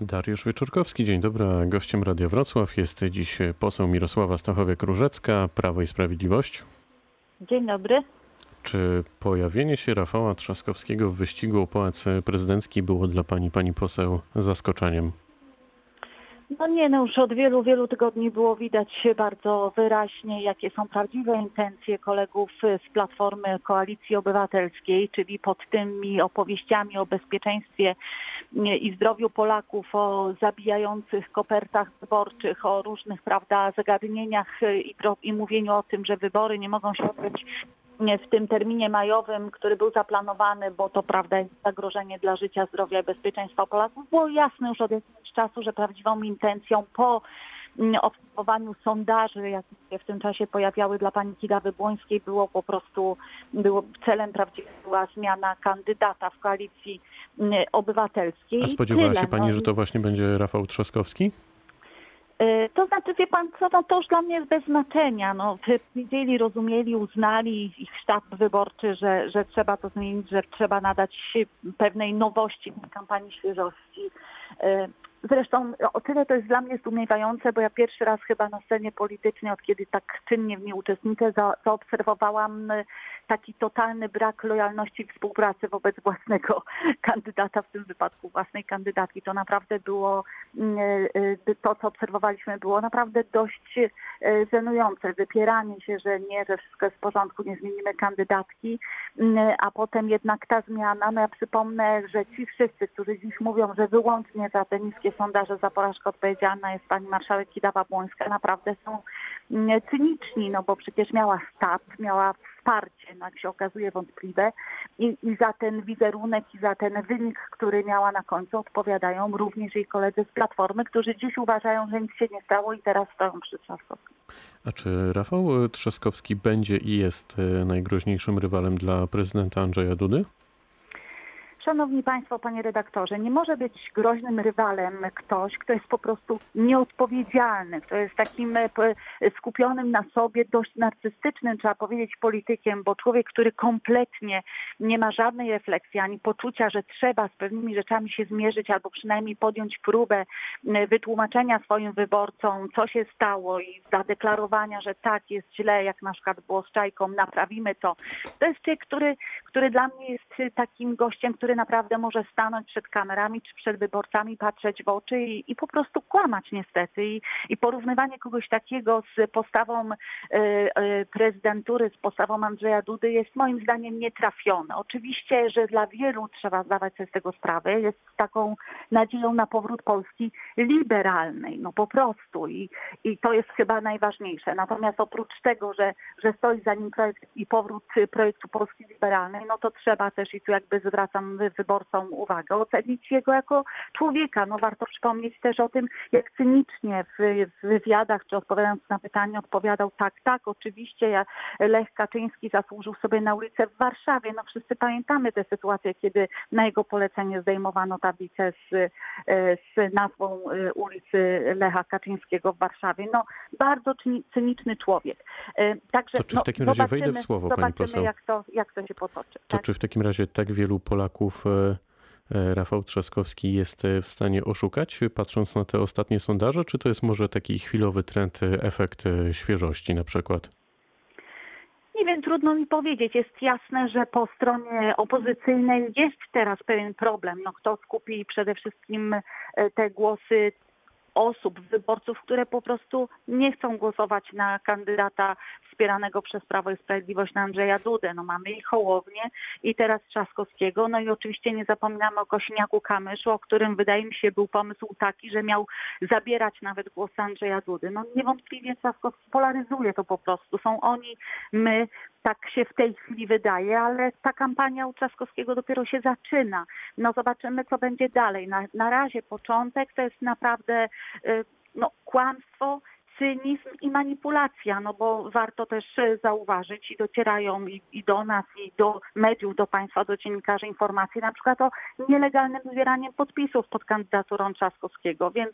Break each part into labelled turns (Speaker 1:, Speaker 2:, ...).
Speaker 1: Dariusz Wieczorkowski, dzień dobry. Gościem Radia Wrocław jest dziś poseł Mirosława Stachowiak-Różecka, Prawo i Sprawiedliwość.
Speaker 2: Dzień dobry.
Speaker 1: Czy pojawienie się Rafała Trzaskowskiego w wyścigu o pałac prezydencki było dla pani, pani poseł, zaskoczeniem?
Speaker 2: No nie, no już od wielu, wielu tygodni było widać bardzo wyraźnie, jakie są prawdziwe intencje kolegów z Platformy Koalicji Obywatelskiej, czyli pod tymi opowieściami o bezpieczeństwie i zdrowiu Polaków, o zabijających kopertach wyborczych, o różnych, prawda, zagadnieniach i, i mówieniu o tym, że wybory nie mogą się odbyć w tym terminie majowym, który był zaplanowany, bo to prawda jest zagrożenie dla życia, zdrowia i bezpieczeństwa Polaków, było jasne już od jakiegoś czasu, że prawdziwą intencją po mm, obserwowaniu sondaży, jakie się w tym czasie pojawiały dla pani Kidawy Błońskiej, było po prostu, było celem prawdziwym była zmiana kandydata w koalicji mm, obywatelskiej.
Speaker 1: A spodziewała się pani, no. że to właśnie będzie Rafał Trzaskowski?
Speaker 2: E, to znaczy, wie pan co, no to już dla mnie jest bez znaczenia. No, wiedzieli, rozumieli, uznali ich sztab wyborczy, że, że trzeba to zmienić, że trzeba nadać pewnej nowości kampanii świeżości. Zresztą o tyle to jest dla mnie zdumiewające, bo ja pierwszy raz chyba na scenie politycznej, od kiedy tak czynnie w niej uczestniczę, za, zaobserwowałam taki totalny brak lojalności i współpracy wobec własnego kandydata, w tym wypadku własnej kandydatki. To naprawdę było, mm, e, to co obserwowaliśmy było naprawdę dość żenujące. Wypieranie się, że nie, że wszystko jest w porządku, nie zmienimy kandydatki, a potem jednak ta zmiana, no ja przypomnę, że ci wszyscy, którzy dziś mówią, że wyłącznie za te niskie sondaże za porażkę odpowiedzialna jest pani marszałek Kidawa-Błońska, naprawdę są mm, cyniczni, no bo przecież miała stat, miała wsparcie, no jak się okazuje wątpliwe I, i za ten wizerunek i za ten wynik, który miała na końcu odpowiadają również jej koledzy z Platformy, którzy dziś uważają, że nic się nie stało i teraz stoją przy Trzaskowskim.
Speaker 1: A czy Rafał Trzaskowski będzie i jest e, najgroźniejszym rywalem dla prezydenta Andrzeja Dudy?
Speaker 2: Szanowni Państwo, Panie Redaktorze, nie może być groźnym rywalem ktoś, kto jest po prostu nieodpowiedzialny, kto jest takim e, skupionym na sobie, dość narcystycznym, trzeba powiedzieć, politykiem, bo człowiek, który kompletnie nie ma żadnej refleksji ani poczucia, że trzeba z pewnymi rzeczami się zmierzyć albo przynajmniej podjąć próbę wytłumaczenia swoim wyborcom, co się stało i zadeklarowania, że tak jest źle, jak na przykład było z Czajką, naprawimy to. To jest człowiek, który, który dla mnie jest takim gościem, który naprawdę może stanąć przed kamerami czy przed wyborcami, patrzeć w oczy i, i po prostu kłamać niestety. I, I, porównywanie kogoś takiego z postawą y, y, prezydentury, z postawą Andrzeja Dudy jest moim zdaniem nietrafione. Oczywiście, że dla wielu trzeba zdawać sobie z tego sprawę. Jest taką nadzieją na powrót Polski liberalnej, no po prostu. I, i to jest chyba najważniejsze. Natomiast oprócz tego, że, że stoi za nim projekt i powrót projektu Polski liberalnej, no to trzeba też, i tu jakby zwracam wyborcom uwagę, ocenić jego jako człowieka. No warto przypomnieć też o tym, jak cynicznie w, w wywiadach, czy odpowiadając na pytanie, odpowiadał tak, tak, oczywiście ja, Lech Kaczyński zasłużył sobie na ulicę w Warszawie. No wszyscy pamiętamy tę sytuację, kiedy na jego polecenie zdejmowano tablicę z, z nazwą e, ulicy Lecha Kaczyńskiego w Warszawie. No bardzo cyniczny człowiek.
Speaker 1: E, także, to czy w no, takim razie wejdę w słowo, pani poseł?
Speaker 2: Jak to, jak to się potoczy.
Speaker 1: To tak? czy w takim razie tak wielu Polaków E, e, Rafał Trzaskowski jest e, w stanie oszukać, patrząc na te ostatnie sondaże, czy to jest może taki chwilowy trend, efekt świeżości na przykład?
Speaker 2: Nie wiem, trudno mi powiedzieć. Jest jasne, że po stronie opozycyjnej jest teraz pewien problem. No, kto skupi przede wszystkim te głosy osób, wyborców, które po prostu nie chcą głosować na kandydata wspieranego przez Prawo i Sprawiedliwość na Andrzeja Dudę. No mamy i Hołownię i teraz Trzaskowskiego. No i oczywiście nie zapominamy o Kośniaku Kamyszu, o którym wydaje mi się był pomysł taki, że miał zabierać nawet głos Andrzeja Dudy. No niewątpliwie Trzaskowski polaryzuje to po prostu. Są oni, my, tak się w tej chwili wydaje, ale ta kampania u Trzaskowskiego dopiero się zaczyna. No zobaczymy, co będzie dalej. Na, na razie początek to jest naprawdę y, no, kłamstwo, cynizm i manipulacja, no bo warto też e, zauważyć i docierają i, i, do nas, i do mediów, do państwa, do dziennikarzy informacje na przykład o nielegalnym zbieraniem podpisów pod kandydaturą Trzaskowskiego, więc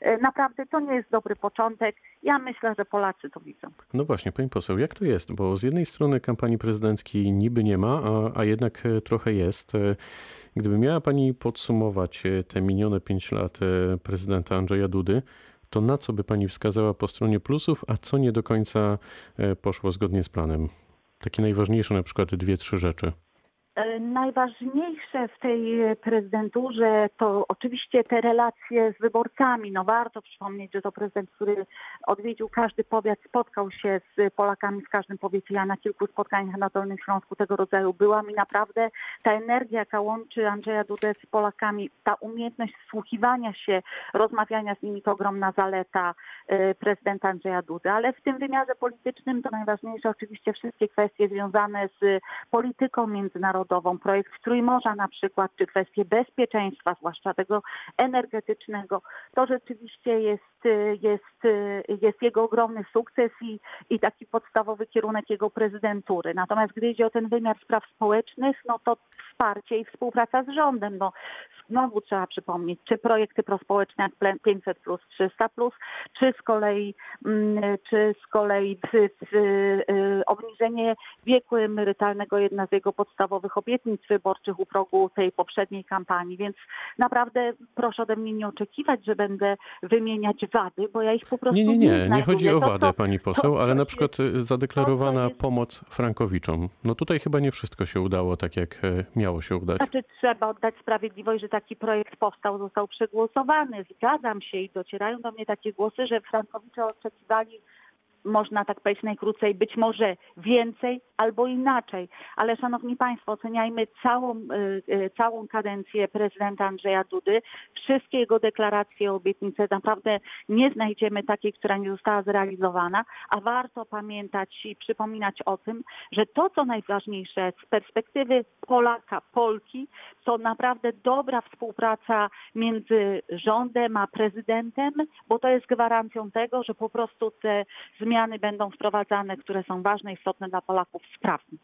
Speaker 2: e, naprawdę to nie jest dobry początek. Ja myślę, że Polacy to widzą.
Speaker 1: No właśnie, pani poseł, jak to jest? Bo z jednej strony kampanii prezydenckiej niby nie ma, a, a jednak e, trochę jest. Gdyby miała pani podsumować te minione pięć lat prezydenta Andrzeja Dudy, to na co by pani wskazała po stronie plusów, a co nie do końca e, poszło zgodnie z planem? Takie najważniejsze na przykład dwie, trzy rzeczy.
Speaker 2: E, najważniejsze w tej prezydenturze to oczywiście te relacje z wyborcami. No warto przypomnieć, że to prezydent, który odwiedził każdy powiat, spotkał się z Polakami w każdym powiecie. Ja na kilku spotkaniach na Dolnym Śląsku tego rodzaju byłam i naprawdę ta energia, jaka łączy Andrzeja Dudę z Polakami, ta umiejętność wsłuchiwania się, rozmawiania z nimi to ogromna zaleta e, prezydenta Andrzeja Dudy. Ale w tym wymiarze politycznym to najważniejsze oczywiście wszystkie kwestie związane z polityką międzynarodową, narodową, projekt Trójmorza na przykład, czy kwestie bezpieczeństwa, zwłaszcza tego energetycznego, to rzeczywiście jest, jest, jest jego ogromny sukces i, i taki podstawowy kierunek jego prezydentury. Natomiast gdy idzie o ten wymiar spraw społecznych, no to wsparcie i współpraca z rządem. No, znowu trzeba przypomnieć, czy projekty prospołeczne jak 500 plus, 300 plus, czy z kolei, mm, czy z kolei w, w, y, obniżenie wieku emerytalnego, jedna z jego podstawowych obietnic wyborczych u progu tej poprzedniej kampanii. Więc naprawdę proszę ode mnie nie oczekiwać, że będę wymieniać wady, bo ja ich po prostu
Speaker 1: nie Nie, nie,
Speaker 2: nie,
Speaker 1: nie chodzi o wadę, to, pani poseł, to, ale na przykład y, zadeklarowana jest... pomoc Frankowiczom. No tutaj chyba nie wszystko się udało tak, jak e, miało się udać.
Speaker 2: Znaczy trzeba oddać sprawiedliwość, że taki projekt powstał, został przegłosowany. Zgadzam się i docierają do mnie takie głosy, że Frankowicze oczekiwali można tak powiedzieć najkrócej, być może więcej albo inaczej. Ale szanowni państwo, oceniajmy całą, y, y, całą kadencję prezydenta Andrzeja Dudy. Wszystkie jego deklaracje, obietnice naprawdę nie znajdziemy takiej, która nie została zrealizowana, a warto pamiętać i przypominać o tym, że to, co najważniejsze z perspektywy Polaka, Polki, to naprawdę dobra współpraca między rządem a prezydentem, bo to jest gwarancją tego, że po prostu te zmiany będą wprowadzane, które są ważne, istotne dla Polaków, sprawnie.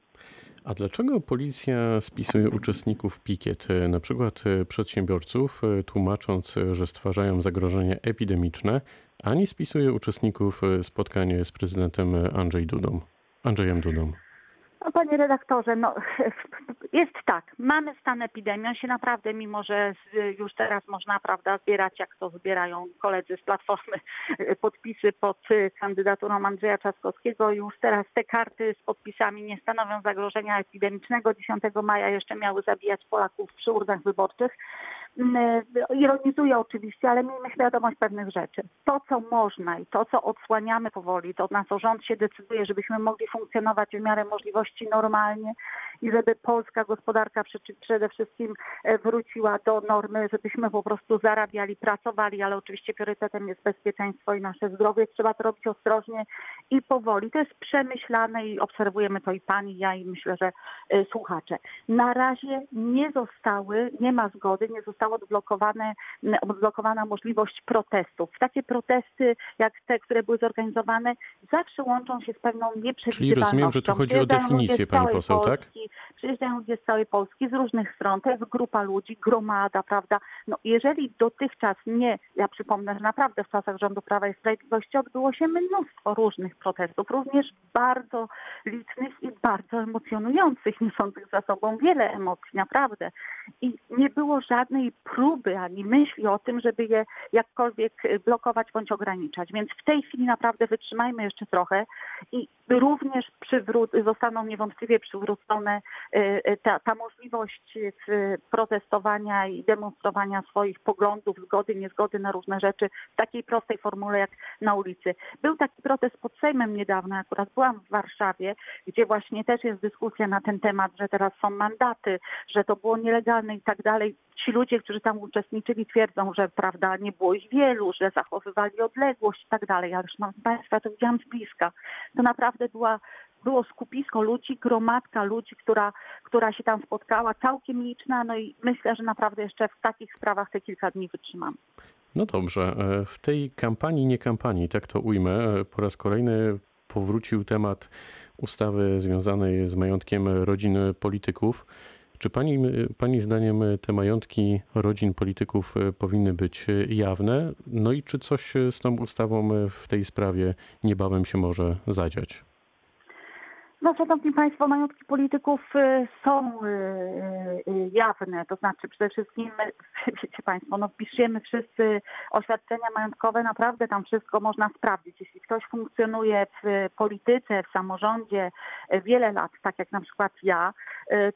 Speaker 1: A dlaczego policja spisuje uczestników pikiet, na przykład przedsiębiorców, tłumacząc, że stwarzają zagrożenie epidemiczne, a nie spisuje uczestników spotkania z prezydentem Andrzej Dudą, Andrzejem Dudą?
Speaker 2: No, panie redaktorze, no, jest tak, mamy stan epidemii, on się naprawdę, mimo że już teraz można, prawda, zbierać, jak to zbierają koledzy z Platformy, podpisy pod kandydaturą Andrzeja Trzaskowskiego, już teraz te karty z podpisami nie stanowią zagrożenia epidemicznego. 10 maja jeszcze miały zabijać Polaków przy urnach wyborczych. Mm, ironizuję oczywiście, ale miejmy świadomość pewnych rzeczy. To, co można i to, co odsłaniamy powoli, to na co rząd się decyduje, żebyśmy mogli funkcjonować w miarę możliwości normalnie i żeby polska gospodarka przede wszystkim e, wróciła do normy, żebyśmy po prostu zarabiali, pracowali, ale oczywiście priorytetem jest bezpieczeństwo i nasze zdrowie. Trzeba to robić ostrożnie i powoli. To jest przemyślane i obserwujemy to i pani, i ja i myślę, że e, słuchacze. Na razie nie zostały, nie ma zgody, nie zostały została odblokowana możliwość protestów. Takie protesty, jak te, które były zorganizowane, zawsze łączą się z pewną nieprzewidywalnością.
Speaker 1: Czyli rozumiem, że tu chodzi o definicję, pani poseł, tak?
Speaker 2: Polski, tak? Przyjeżdżają ludzie z całej Polski, z różnych stron, to jest grupa ludzi, gromada, prawda? No jeżeli dotychczas nie, ja przypomnę, że naprawdę w czasach rządu Prawa i Sprawiedliwości odbyło się mnóstwo różnych protestów, również bardzo licznych i bardzo emocjonujących, niosących za sobą wiele emocji, naprawdę. I nie było żadnej próby, ani myśli o tym, żeby je jakkolwiek blokować bądź ograniczać. Więc w tej chwili naprawdę wytrzymajmy jeszcze trochę i również przywró- zostaną niewątpliwie przywrócone y, y, ta, ta możliwość protestowania i demonstrowania swoich poglądów, zgody, niezgody na różne rzeczy w takiej prostej formule jak na ulicy. Był taki protest pod Sejmem niedawno, akurat byłam w Warszawie, gdzie właśnie też jest dyskusja na ten temat, że teraz są mandaty, że to było nielegalne i tak dalej. Ci ludzie, którzy tam uczestniczyli, twierdzą, że prawda, nie było ich wielu, że zachowywali odległość i tak dalej. Ale szanowni Państwa, to widziałam z bliska. To naprawdę była było skupisko ludzi, gromadka ludzi, która, która się tam spotkała, całkiem liczna, no i myślę, że naprawdę jeszcze w takich sprawach te kilka dni wytrzymam.
Speaker 1: No dobrze, e, w tej kampanii, nie kampanii, tak to ujmę, e, po raz kolejny powrócił temat ustawy związanej z majątkiem rodzin polityków. Czy pani, pani zdaniem te majątki rodzin polityków e, powinny być jawne? No i czy coś z tą ustawą w tej sprawie niebawem się może zadziać?
Speaker 2: No, szanowni państwo, majątki polityków y, są y, y, jawne, to znaczy przede wszystkim, wiecie państwo, no wpiszemy wszyscy oświadczenia majątkowe, naprawdę tam wszystko można sprawdzić. Jeśli ktoś funkcjonuje w polityce, w samorządzie wiele lat, tak jak na przykład ja,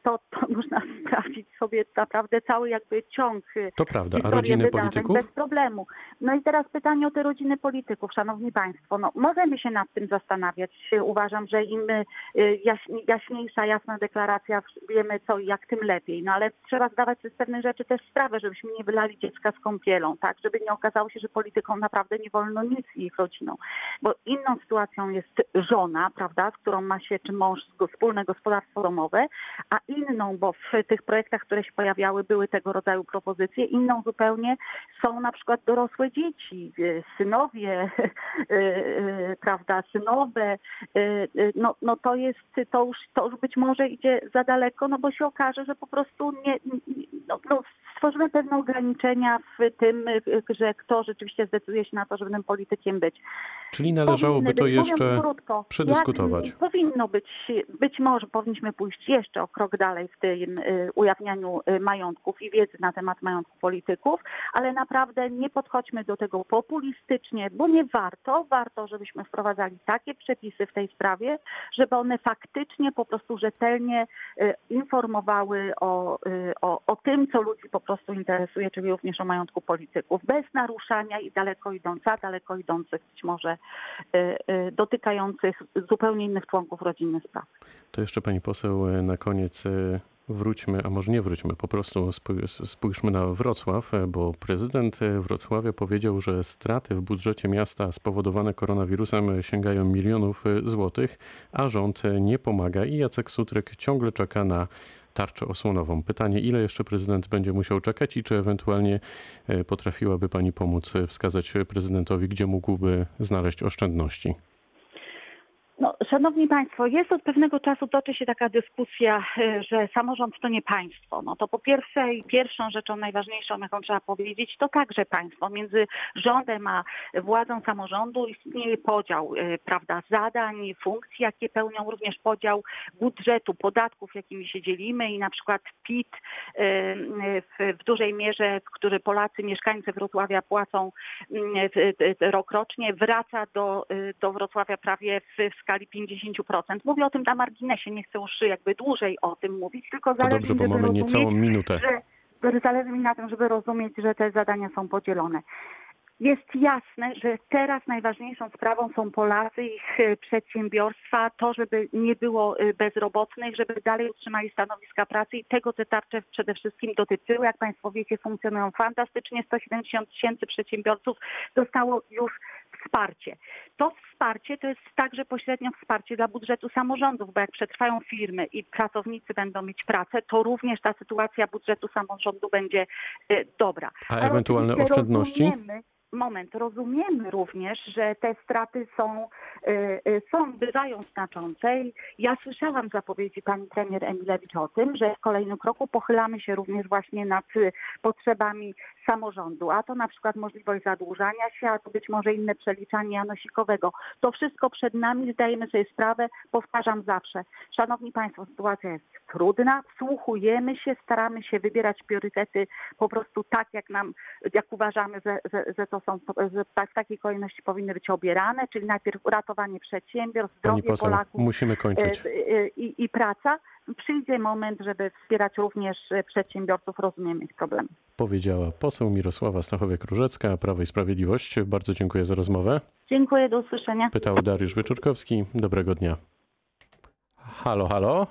Speaker 2: to, to można sprawdzić sobie naprawdę cały jakby ciąg
Speaker 1: To prawda, a rodziny polityków?
Speaker 2: Bez problemu. No i teraz pytanie o te rodziny polityków, szanowni państwo. No, możemy się nad tym zastanawiać. Uważam, że im jaśniejsza, jasna deklaracja, wiemy co i jak tym lepiej. No ale trzeba zdawać sobie z pewnych rzeczy też sprawę, żebyśmy nie wylali dziecka z kąpielą, tak? Żeby nie okazało się, że politykom naprawdę nie wolno nic ich rodziną. Bo inną sytuacją jest żona, prawda, z którą ma się, czy mąż wspólne gospodarstwo domowe, a inną, bo w tych projektach, które się pojawiały, były tego rodzaju propozycje, inną zupełnie są na przykład dorosłe dzieci, y, synowie, y, prawda, synowe, no, no to jest jest, to już, to już być może idzie za daleko, no bo się okaże, że po prostu nie, no, no, stworzymy pewne ograniczenia w tym, że kto rzeczywiście zdecyduje się na to, żeby tym politykiem być.
Speaker 1: Czyli należałoby to jeszcze krótko, przedyskutować.
Speaker 2: powinno być, być może powinniśmy pójść jeszcze o krok dalej w tym y, ujawnianiu y, majątków i wiedzy na temat majątków polityków, ale naprawdę nie podchodźmy do tego populistycznie, bo nie warto, warto, żebyśmy wprowadzali takie przepisy w tej sprawie, żeby one faktycznie po prostu rzetelnie y, informowały o, o, o tym, co ludzi po prostu interesuje, czyli również o majątku polityków, bez naruszania i daleko idących, daleko idących być może y, y, dotykających zupełnie innych członków rodziny spraw.
Speaker 1: To jeszcze pani poseł y, na koniec wróćmy, a może nie wróćmy, po prostu spójrzmy na Wrocław, bo prezydent Wrocławia powiedział, że straty w budżecie miasta spowodowane koronawirusem sięgają milionów złotych, a rząd nie pomaga i Jacek Sutryk ciągle czeka na tarczę osłonową. Pytanie, ile jeszcze prezydent będzie musiał czekać i czy ewentualnie e, potrafiłaby pani pomóc wskazać prezydentowi, gdzie mógłby znaleźć oszczędności?
Speaker 2: No, szanowni Państwo, jest od pewnego czasu toczy się taka dyskusja, e, że samorząd to nie państwo. No to po pierwsze i pierwszą rzeczą najważniejszą, jaką trzeba powiedzieć, to także państwo. Między rządem a władzą samorządu istnieje podział, e, prawda, zadań, funkcji, jakie pełnią, również podział budżetu, podatków, jakimi się dzielimy i na przykład PIT e, w, w dużej mierze, który Polacy, mieszkańcy Wrocławia płacą mm, rokrocznie, wraca do, do Wrocławia prawie w skali 50%. Mówię o tym na marginesie, nie chcę już jakby dłużej o tym mówić, tylko
Speaker 1: to zależy dobrze, mi, bo mamy niecałą minutę.
Speaker 2: Że, zależy mi na tym, żeby rozumieć, że te zadania są podzielone. Jest jasne, że teraz najważniejszą sprawą są Polacy, ich e, przedsiębiorstwa, to, żeby nie było e, bezrobotnych, żeby dalej utrzymali stanowiska pracy i tego te tarcze przede wszystkim dotyczyły. Jak Państwo wiecie, funkcjonują fantastycznie. 170 tysięcy przedsiębiorców dostało już wsparcie. To wsparcie to jest także pośrednio wsparcie dla budżetu samorządów, bo jak przetrwają firmy i pracownicy będą mieć pracę, to również ta sytuacja budżetu samorządu będzie e, dobra.
Speaker 1: A ewentualne oszczędności?
Speaker 2: Rozumiemy, moment. Rozumiemy również, że te straty są, są bywają znaczące. Ja słyszałam zapowiedzi pani premier Emilewicz o tym, że w kolejnym kroku pochylamy się również właśnie nad potrzebami samorządu, a to na przykład możliwość zadłużania się, a to być może inne przeliczanie janosikowego. To wszystko przed nami, zdajemy sobie sprawę, powtarzam zawsze. Szanowni Państwo, sytuacja jest trudna, wsłuchujemy się, staramy się wybierać priorytety po prostu tak, jak nam, jak uważamy, że, że, że to są, że w takiej kolejności powinny być obierane, czyli najpierw ratowanie przedsiębiorstw, zdrowie poseł, Polaków
Speaker 1: musimy kończyć.
Speaker 2: E, e, I, i praca. Przyjdzie moment, żeby wspierać również przedsiębiorców, rozumiemy ich problemy.
Speaker 1: Powiedziała poseł Mirosława Stachowiak-Różecka, Prawo i Sprawiedliwość. Bardzo dziękuję za rozmowę.
Speaker 2: Dziękuję, do usłyszenia.
Speaker 1: Pytał Dariusz Wyczurkowski. Dobrego dnia. Halo, halo.